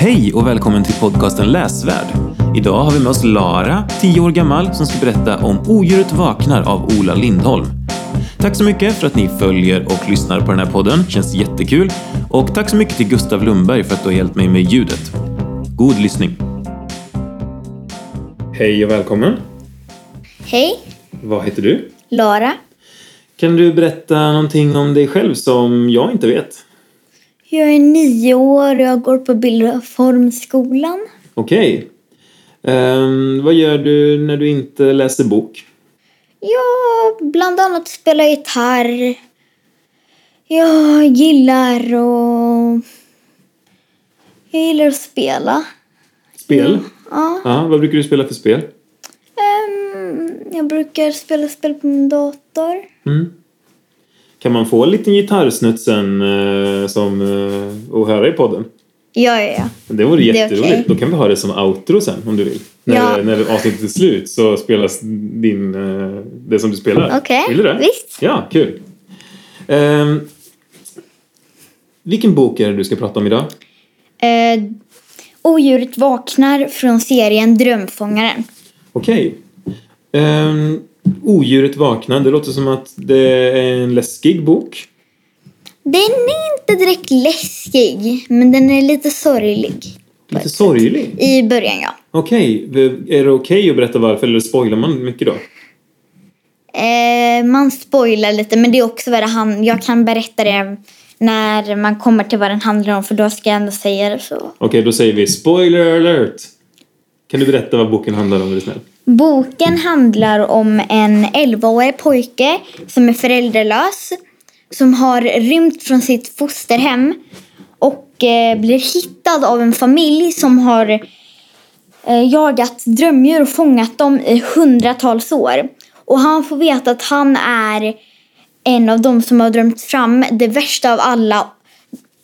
Hej och välkommen till podcasten Läsvärd. Idag har vi med oss Lara, 10 år gammal, som ska berätta om Odjuret vaknar av Ola Lindholm. Tack så mycket för att ni följer och lyssnar på den här podden. Känns jättekul. Och tack så mycket till Gustav Lundberg för att du har hjälpt mig med ljudet. God lyssning. Hej och välkommen. Hej, Vad heter du? Lara. Kan du berätta någonting om dig själv som jag inte vet? Jag är nio år och jag går på Bildformskolan. Okej. Ehm, vad gör du när du inte läser bok? Jag bland annat spelar gitarr. Jag gillar och Jag gillar att spela. Spel? Ja. Ja, vad brukar du spela för spel? Ehm, jag brukar spela spel på min dator. Mm. Kan man få en liten gitarrsnutt sen eh, som, eh, och höra i podden? Ja, ja, ja. Det vore Det jätteroligt. okej. Då kan vi ha det som outro sen om du vill. När, Ja. när avsnittet är slut så spelas din, eh, det som du spelar. Okej, Vill du det? visst. Ja, kul. Ehm, vilken bok är det du ska prata om idag? Eh, odjuret vaknar från serien Drömfångaren. Okej. Um, Odjuret vaknar. Det låter som att det är en läskig bok. Den är inte direkt läskig, men den är lite sorglig. Lite sorglig. I början, ja. Okej. Är det okej att berätta varför eller spoilar man mycket då? Eh, man spoilar lite, men det är också vad det han, Jag kan berätta det när man kommer till vad den handlar om, för då ska jag ändå säga det så. Okej, då säger vi spoiler alert. Kan du berätta vad boken handlar om, är du snäll? Boken handlar om en 11-årig pojke som är föräldralös som har rymt från sitt fosterhem och eh, blir hittad av en familj som har eh, jagat drömdjur och fångat dem i hundratals år. Och han får veta att han är en av dem som har drömt fram det värsta av alla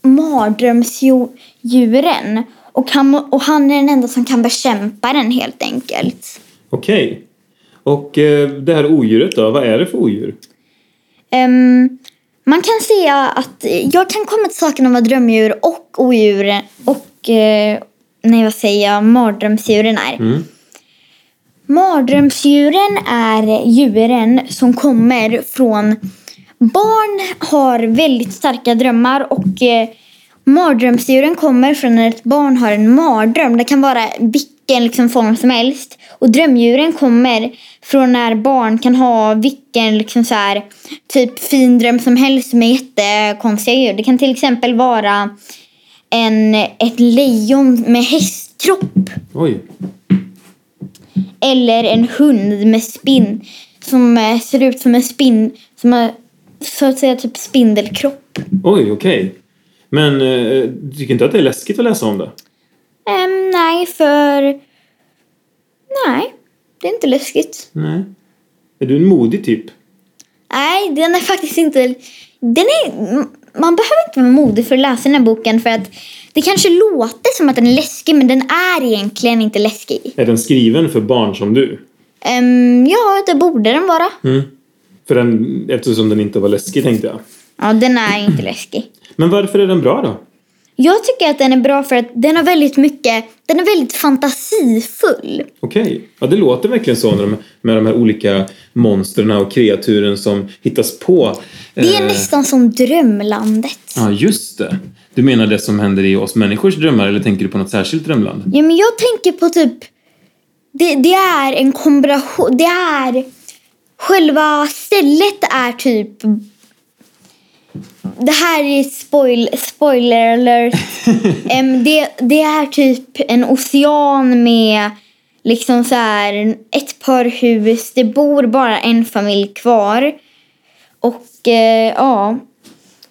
mardrömsdjuren. Och han, och han är den enda som kan bekämpa den helt enkelt. Okej. Och eh, det här odjuret då, vad är det för odjur? Ehm, man kan säga att jag kan komma till saken om vad drömdjur och odjuren och eh, nej vad säger jag, mardrömsdjuren är. Mm. Mardrömsdjuren är djuren som kommer från barn har väldigt starka drömmar och eh, mardrömsdjuren kommer från när ett barn har en mardröm. Det kan vara vilken liksom, form som helst. Och drömdjuren kommer från när barn kan ha vilken liksom, så här, typ fin dröm som helst med jättekonstiga djur. Det kan till exempel vara en, ett lejon med hästkropp. Oj. Eller en hund med spinn som eh, ser ut som en spinn som har så att säga typ spindelkropp. Oj, okej. Men eh, du tycker inte att det är läskigt att läsa om det? Ehm, nej, för... Nej, det är inte läskigt. Nej. Är du en modig typ? Nej, den är faktiskt inte... Den är... Man behöver inte vara modig för att läsa den här boken för att det kanske låter som att den är läskig men den är egentligen inte läskig. Är den skriven för barn som du? Ehm, ja, det borde den vara. Mm. För den, eftersom den inte var läskig tänkte jag. Ja, den är inte läskig. Men varför är den bra då? Jag tycker att den är bra för att den har väldigt mycket, den är väldigt fantasifull. Okej. Ja, det låter verkligen så med de, med de här olika monstren och kreaturen som hittas på. Det är Eh, nästan som Drömlandet. Ja, just det. Du menar det som händer i oss människors drömmar eller tänker du på något särskilt drömland? Ja, men jag tänker på typ, det, det är en kombination, det är, själva stället är typ, det här är spoil, spoiler alert, Em, det, det är typ en ocean med liksom så här ett par hus, det bor bara en familj kvar. Och eh, ja,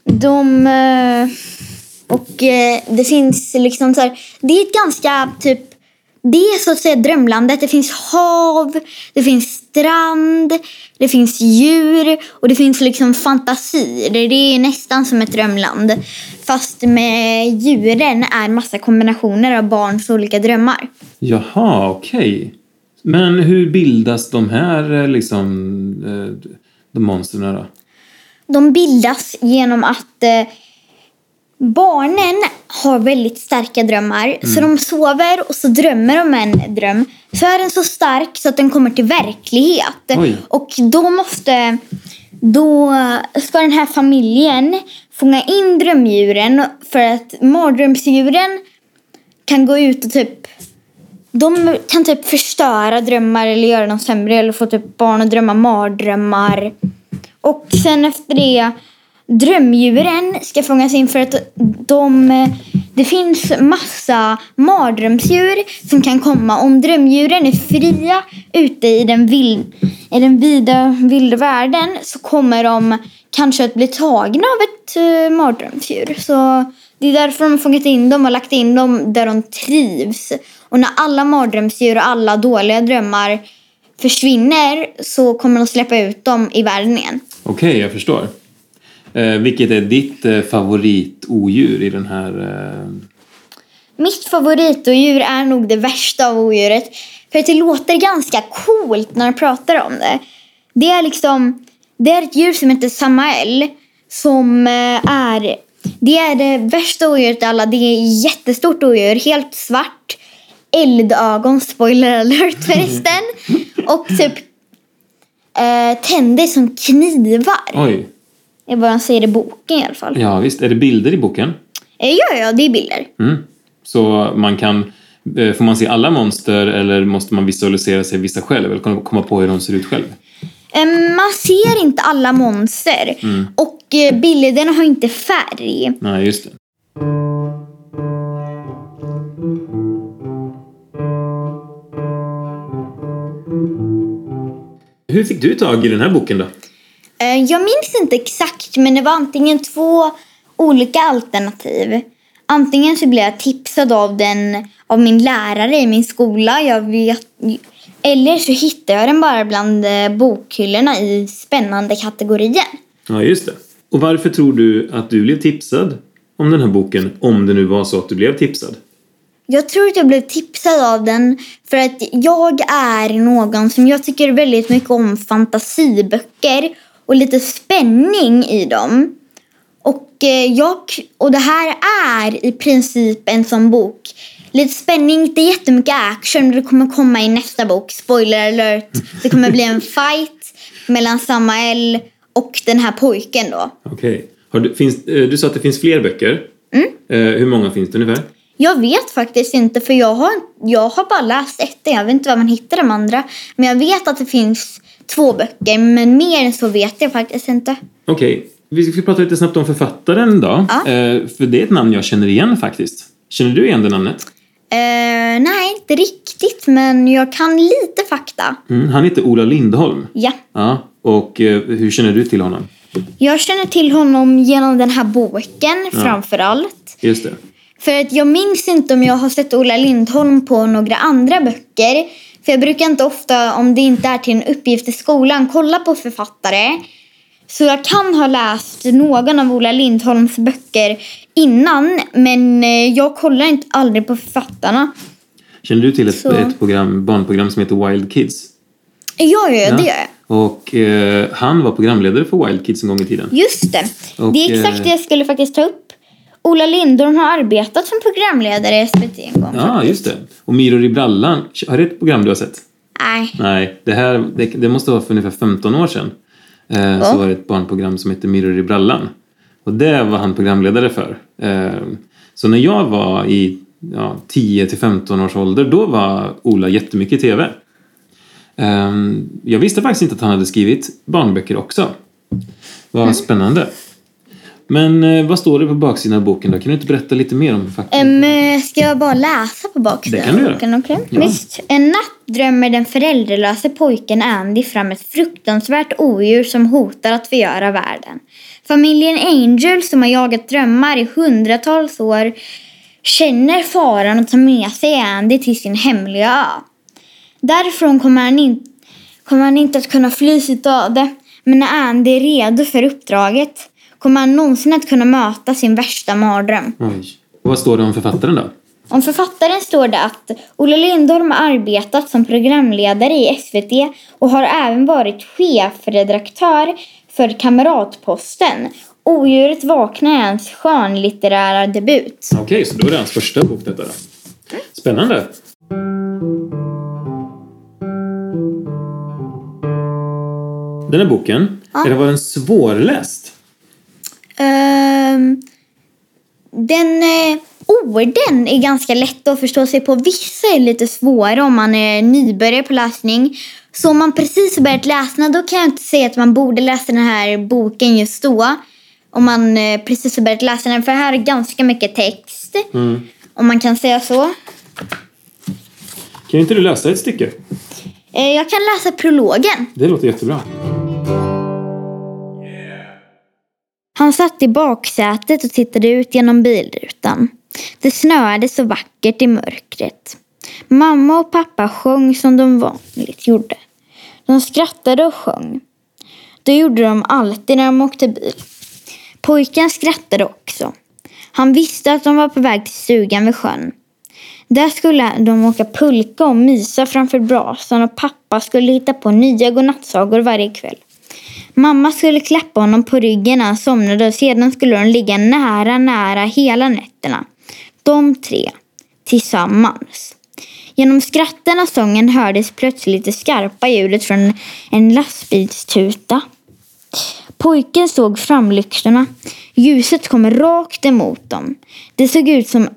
de... Eh, och eh, det finns liksom så här, det är ett ganska typ, det är så att säga drömlandet. Det finns hav, det finns strand, det finns djur och det finns liksom fantasier. Det är nästan som ett drömland. Fast med djuren är massa kombinationer av barns olika drömmar. Jaha, okej. Men hur bildas de här eh, liksom, eh, de monstren då? De bildas genom att eh, Barnen har väldigt starka drömmar. Så de sover och så drömmer de en dröm. Så är den så stark så att den kommer till verklighet. Oj. Och då måste... Då ska den här familjen fånga in drömdjuren för att mardrömsdjuren kan gå ut och typ... De kan typ förstöra drömmar eller göra dem sämre eller få typ barn att drömma mardrömmar. Och sen efter det, drömdjuren ska fångas in för att de, det finns massa mardrömsdjur som kan komma. Om drömdjuren är fria ute i den, vild, i den vida vilda världen så kommer de kanske att bli tagna av ett uh, mardrömsdjur. Så det är därför de har fångat in dem och lagt in dem där de trivs. Och när alla mardrömsdjur och alla dåliga drömmar försvinner så kommer de släppa ut dem i världen igen. Okej, jag förstår. Eh, vilket är ditt eh, favoritodjur i den här... Eh... Mitt favoritodjur är nog det värsta av odjuret. För att det låter ganska coolt när jag pratar om det. Det är liksom... Det är ett djur som heter Samael. Som eh, är... Det är det värsta odjuret av alla. Det är ett jättestort odjur. Helt svart. Eldögon. Spoiler alert förresten. Och typ eh, tänder som knivar. Oj. Är vad han säger i boken i alla fall. Ja, visst. Är det bilder i boken? Eh, ja, ja, det är bilder. Mm. Så man kan... eh, Får man se alla monster eller måste man visualisera sig vissa själv? Eller kom- komma på hur de ser ut själv? Man ser inte alla monster. Och eh, bilderna har inte färg. Nej, just det. Hur fick du tag i den här boken då? Jag minns inte exakt, men det var antingen två olika alternativ. Antingen så blev jag tipsad av den av min lärare i min skola. Jag vet, eller så hittade jag den bara bland eh, bokhyllorna i spännande kategorier. Ja, just det. Och varför tror du att du blev tipsad om den här boken? Om det nu var så att du blev tipsad. Jag tror att jag blev tipsad av den för att jag är någon som jag tycker väldigt mycket om fantasiböcker och lite spänning i dem. Och, eh, jag, och det här är i princip en sån bok. Lite spänning, inte jättemycket action. Det kommer komma i nästa bok. Spoiler alert. Det kommer bli en fight mellan Samael och den här pojken då. Okej. Har Du, finns, eh, du sa att det finns fler böcker. Eh, hur många finns det ungefär? Jag vet faktiskt inte för jag har, jag har bara läst ett. Jag vet inte var man hittar de andra. Men jag vet att det finns två böcker men mer än så vet jag faktiskt inte. Okej, vi ska prata lite snabbt om författaren då. Ja. Eh, för det är ett namn jag känner igen faktiskt. Känner du igen det namnet? Eh, nej, inte riktigt men jag kan lite fakta. Mm, han heter Ola Lindholm. Ja. Ja, och eh, hur känner du till honom? Jag känner till honom genom den här boken framför allt. Just det. För att jag minns inte om jag har sett Ola Lindholm på några andra böcker. För jag brukar inte ofta, om det inte är till en uppgift i skolan, kolla på författare. Så jag kan ha läst någon av Ola Lindholms böcker innan. Men eh, jag kollar inte aldrig på författarna. Känner du till ett, ett program, barnprogram som heter Wild Kids? Ja, ja, det gör jag. Och eh, han var programledare för Wild Kids en gång i tiden. Just det. Och, det är exakt eh, det jag skulle faktiskt ta upp. Ola Lindholm har arbetat som programledare i SVT en gång. Ja, just det. Och Myror i brallan. Har det ett program du har sett? Nej. Nej, det här det, det måste vara för ungefär 15 år sedan. Eh, Så var det ett barnprogram som hette Myror i brallan. Och det var han programledare för. Eh, så när jag var i ja, 10 till 15 års ålder, då var Ola jättemycket i TV. Eh, jag visste faktiskt inte att han hade skrivit barnböcker också. Vad spännande. Men eh, vad står det på baksidan av boken då? Kan du inte berätta lite mer om faktum? Um, ska jag bara läsa på baksidan? Det kan du göra. Boken, okej? Ja. Visst. En natt drömmer den föräldralöse pojken Andy fram ett fruktansvärt odjur som hotar att förgöra världen. Familjen Angel som har jagat drömmar i hundratals år känner faran och tar med sig Andy till sin hemliga ö. Därifrån kommer han, in, kommer han inte att kunna fly sitt öde. Men Andy är redo för uppdraget kommer han någonsin att kunna möta sin värsta mardröm. Och vad står det om författaren då? Om författaren står det att Ola Lindholm har arbetat som programledare i SVT och har även varit chefredaktör för Kamratposten Odjuret vaknar är hans skönlitterära debut. Okej, så då är det hans första bok detta då. Spännande. Den här boken, Ja. är det var den svårläst? Ehm, den eh, orden är ganska lätta att förstå sig på. Vissa är lite svåra om man är nybörjare på läsning. Så om man precis har börjat läsa då kan jag inte säga att man borde läsa den här boken just då. Om man eh, precis har börjat läsa den. För här är ganska mycket text. Mm. Om man kan säga så. Kan inte du läsa ett stycke? Eh, jag kan läsa prologen. Det låter jättebra. Han satt i baksätet och tittade ut genom bilrutan. Det snöade så vackert i mörkret. Mamma och pappa sjöng som de vanligt gjorde. De skrattade och sjöng. Det gjorde de alltid när de åkte bil. Pojken skrattade också. Han visste att de var på väg till stugan vid sjön. Där skulle de åka pulka och mysa framför brasan och pappa skulle hitta på nya godnattsagor varje kväll. Mamma skulle klappa honom på ryggen när han somnade och sedan skulle de ligga nära, nära hela nätterna. De tre. Tillsammans. Genom skratten av sången hördes plötsligt det skarpa ljudet från en lastbilstuta. Pojken såg framlyktorna. Ljuset kom rakt emot dem. Det såg ut som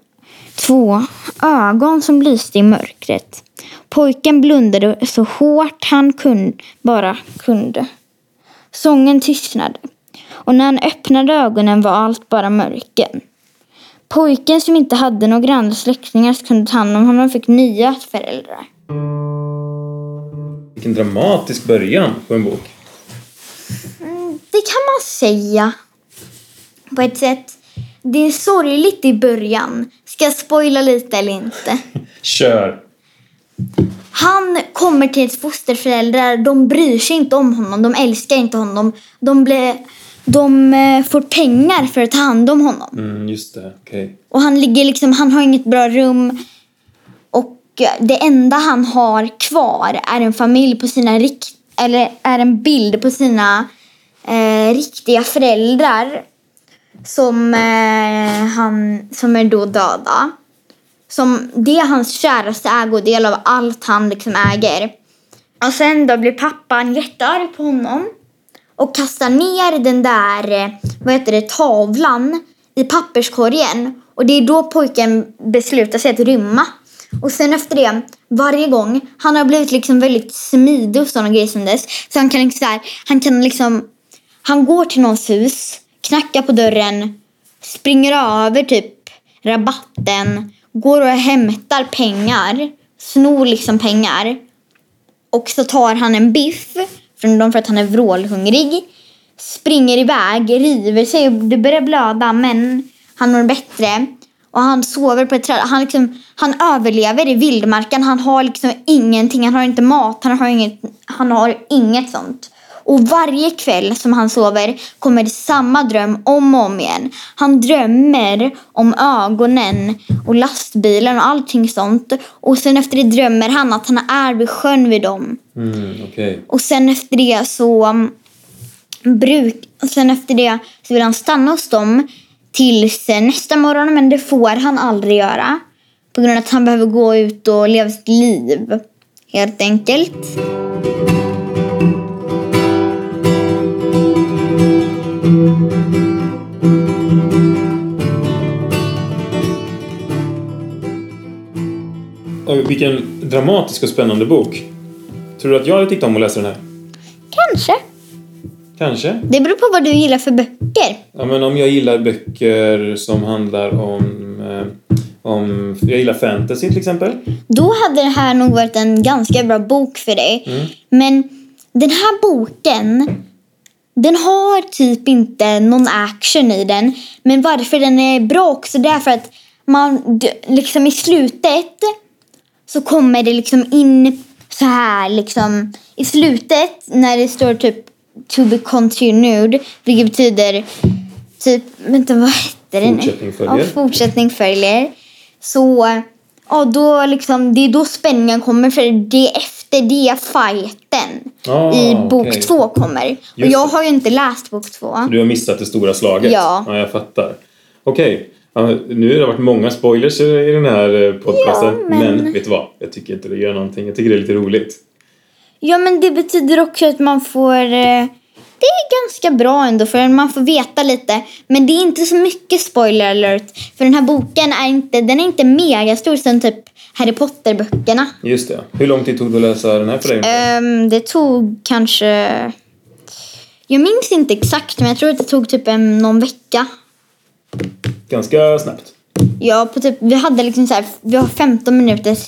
två ögon som lyste i mörkret. Pojken blundade så hårt han kun, bara kunde. Sången tystnade och när han öppnade ögonen var allt bara mörker. Pojken som inte hade några andra släktingar som kunde ta hand om honom fick nya föräldrar. Vilken dramatisk början på en bok. Det kan man säga. På ett sätt. Det är sorgligt i början. Ska jag spoila lite eller inte? Kör! Han kommer till ett fosterföräldrar. De bryr sig inte om honom. De älskar inte honom. De, blir, de eh, får pengar för att ta hand om honom. Mm, just det, okej. Och han ligger liksom, han har inget bra rum. Och det enda han har kvar är en familj på sina rikt eller är en bild på sina eh, riktiga föräldrar. Som, eh, han, som är då döda. Som, det är hans käraste ägodel av allt han liksom äger. Och sen då blir pappan jättearg på honom. Och kastar ner den där, eh, vad heter det, tavlan i papperskorgen. Och det är då pojken beslutar sig att rymma. Och sen efter det, varje gång, han har blivit liksom väldigt smidig och sådana grejer sen dess. Så han kan liksom, så här, han kan liksom, han går till någons hus, knackar på dörren, springer över typ rabatten, går och hämtar pengar, snor liksom pengar. Och så tar han en biff från dem för att han är vrålhungrig. Springer iväg, river sig och det börjar blöda men han mår bättre. Och han sover på ett träd. Han, liksom, han överlever i vildmarken. Han har liksom ingenting. Han har inte mat. Han har inget, han har inget sånt. Och varje kväll som han sover kommer samma dröm om och om igen. Han drömmer om ögonen och lastbilen och allting sånt. Och sen efter det drömmer han att han är vid sjön vid dem. Mm, okej. Och sen efter det så um, bruk, sen efter det så vill han stanna hos dem tills nästa morgon men det får han aldrig göra. På grund av att han behöver gå ut och leva sitt liv. Helt enkelt. Och vilken dramatisk och spännande bok. Tror du att jag hade tyckt om att läsa den här? Kanske. Kanske. Det beror på vad du gillar för böcker. Ja, men om jag gillar böcker som handlar om... Eh, om jag gillar fantasy till exempel. Då hade det här nog varit en ganska bra bok för dig. Men den här boken, den har typ inte någon action i den. Men varför den är bra också, det är för att man liksom i slutet så kommer det liksom in så här liksom i slutet när det står typ to be continued, vilket betyder typ, vänta vad heter det nu? Fortsättning följer. Ja, fortsättning följer. Så ja, då liksom, det är då spänningen kommer för det är efter det fighten sen. Ah, I bok okej. två kommer. Och Just jag det. har ju inte läst bok två. Du har missat det stora slaget? Ja. Ja, jag fattar. Okej. Ja, nu har det varit många spoilers i den här eh, podcasten. Ja, men- men... vet du vad? Jag tycker inte det gör någonting. Jag tycker det är lite roligt. Ja men det betyder också att man får... eh, Det är ganska bra ändå för man får veta lite. Men det är inte så mycket spoiler alert. För den här boken är inte, den är inte megastor som typ Harry Potter-böckerna. Just det. Hur lång tid tog det att läsa den här för dig? Ehm, det tog kanske... Jag minns inte exakt men jag tror att det tog typ en, någon vecka. Ganska snabbt. Ja, på typ, vi hade liksom så här, vi har 15 minuters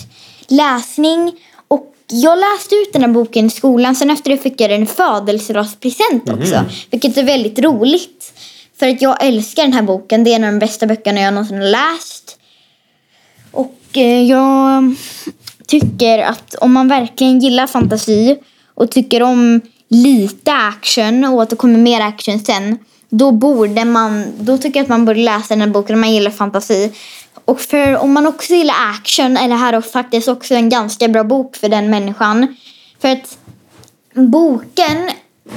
läsning. Och jag läste ut den här boken i skolan. Sen efter det fick jag en födelsedagspresent också. Vilket är väldigt roligt. För att jag älskar den här boken. Det är en av de bästa böckerna jag någonsin har läst. Och Eh, jag tycker att om man verkligen gillar fantasi och tycker om lite action och att det kommer mer action sen. Då borde man, då tycker jag att man borde läsa den här boken om man gillar fantasi. Och för om man också gillar action är det här faktiskt också en ganska bra bok för den människan. För att boken,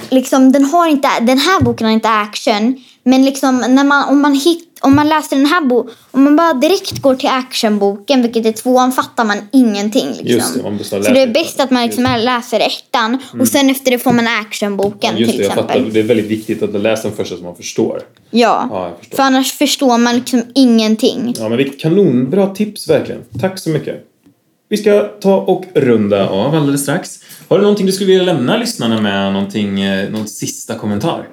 liksom, den, har inte, den här boken har inte action. Men liksom, när man, om, man hittar om man läser den här boken, om man bara direkt går till actionboken, vilket är tvåan, fattar man ingenting. Liksom. Just det, man måste Så det är bäst att man liksom läser ettan och sen efter det får man actionboken Just till det, jag exempel. fattar. Det är väldigt viktigt att läsa den första så man förstår. Ja. Ja, förstår. för annars förstår man liksom ingenting. Ja, men vilket kanonbra tips verkligen. Tack så mycket. Vi ska ta och runda av alldeles strax. Har du någonting du skulle vilja lämna lyssnarna med? Någonting, eh, någon sista kommentar?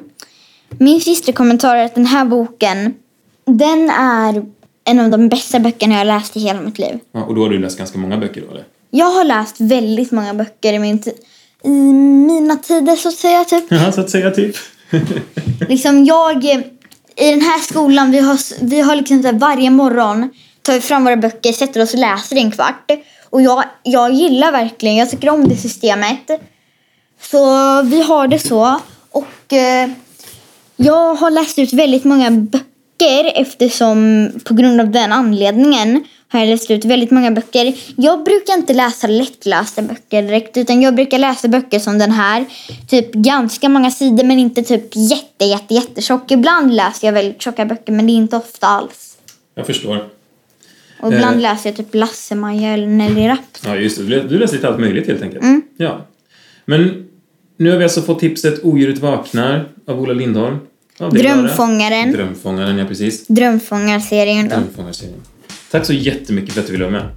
Min sista kommentar är att den här boken, den är en av de bästa böckerna jag har läst i hela mitt liv. Ja, och då har du läst ganska många böcker då, eller? Jag har läst väldigt många böcker i, min i mina tider så att säga. Typ. Ja, så att säga typ. liksom jag, eh, I den här skolan, vi har, vi har liksom så varje morgon tar vi fram våra böcker, sätter oss och läser i en kvart. Och jag, jag gillar verkligen, jag tycker om det systemet. Så vi har det så. Och eh, jag har läst ut väldigt många böcker eftersom på grund av den anledningen har jag läst ut väldigt många böcker. Jag brukar inte läsa lättlästa böcker direkt utan jag brukar läsa böcker som den här. Typ ganska många sidor men inte typ jätte jätte jättetjock. Ibland läser jag väldigt tjocka böcker men det är inte ofta alls. Jag förstår. Och ibland Eh. läser jag typ Lasse-Maja eller Nelly Rapp. Ja, just det. Du läser lite allt möjligt helt enkelt. Mm. Ja. Men nu har vi alltså fått tipset Odjuret vaknar av Ola Lindholm. Lara. Drömfångaren. Drömfångaren, ja precis. Drömfångarserien då. Drömfångarserien. Tack så jättemycket för att du ville vara med.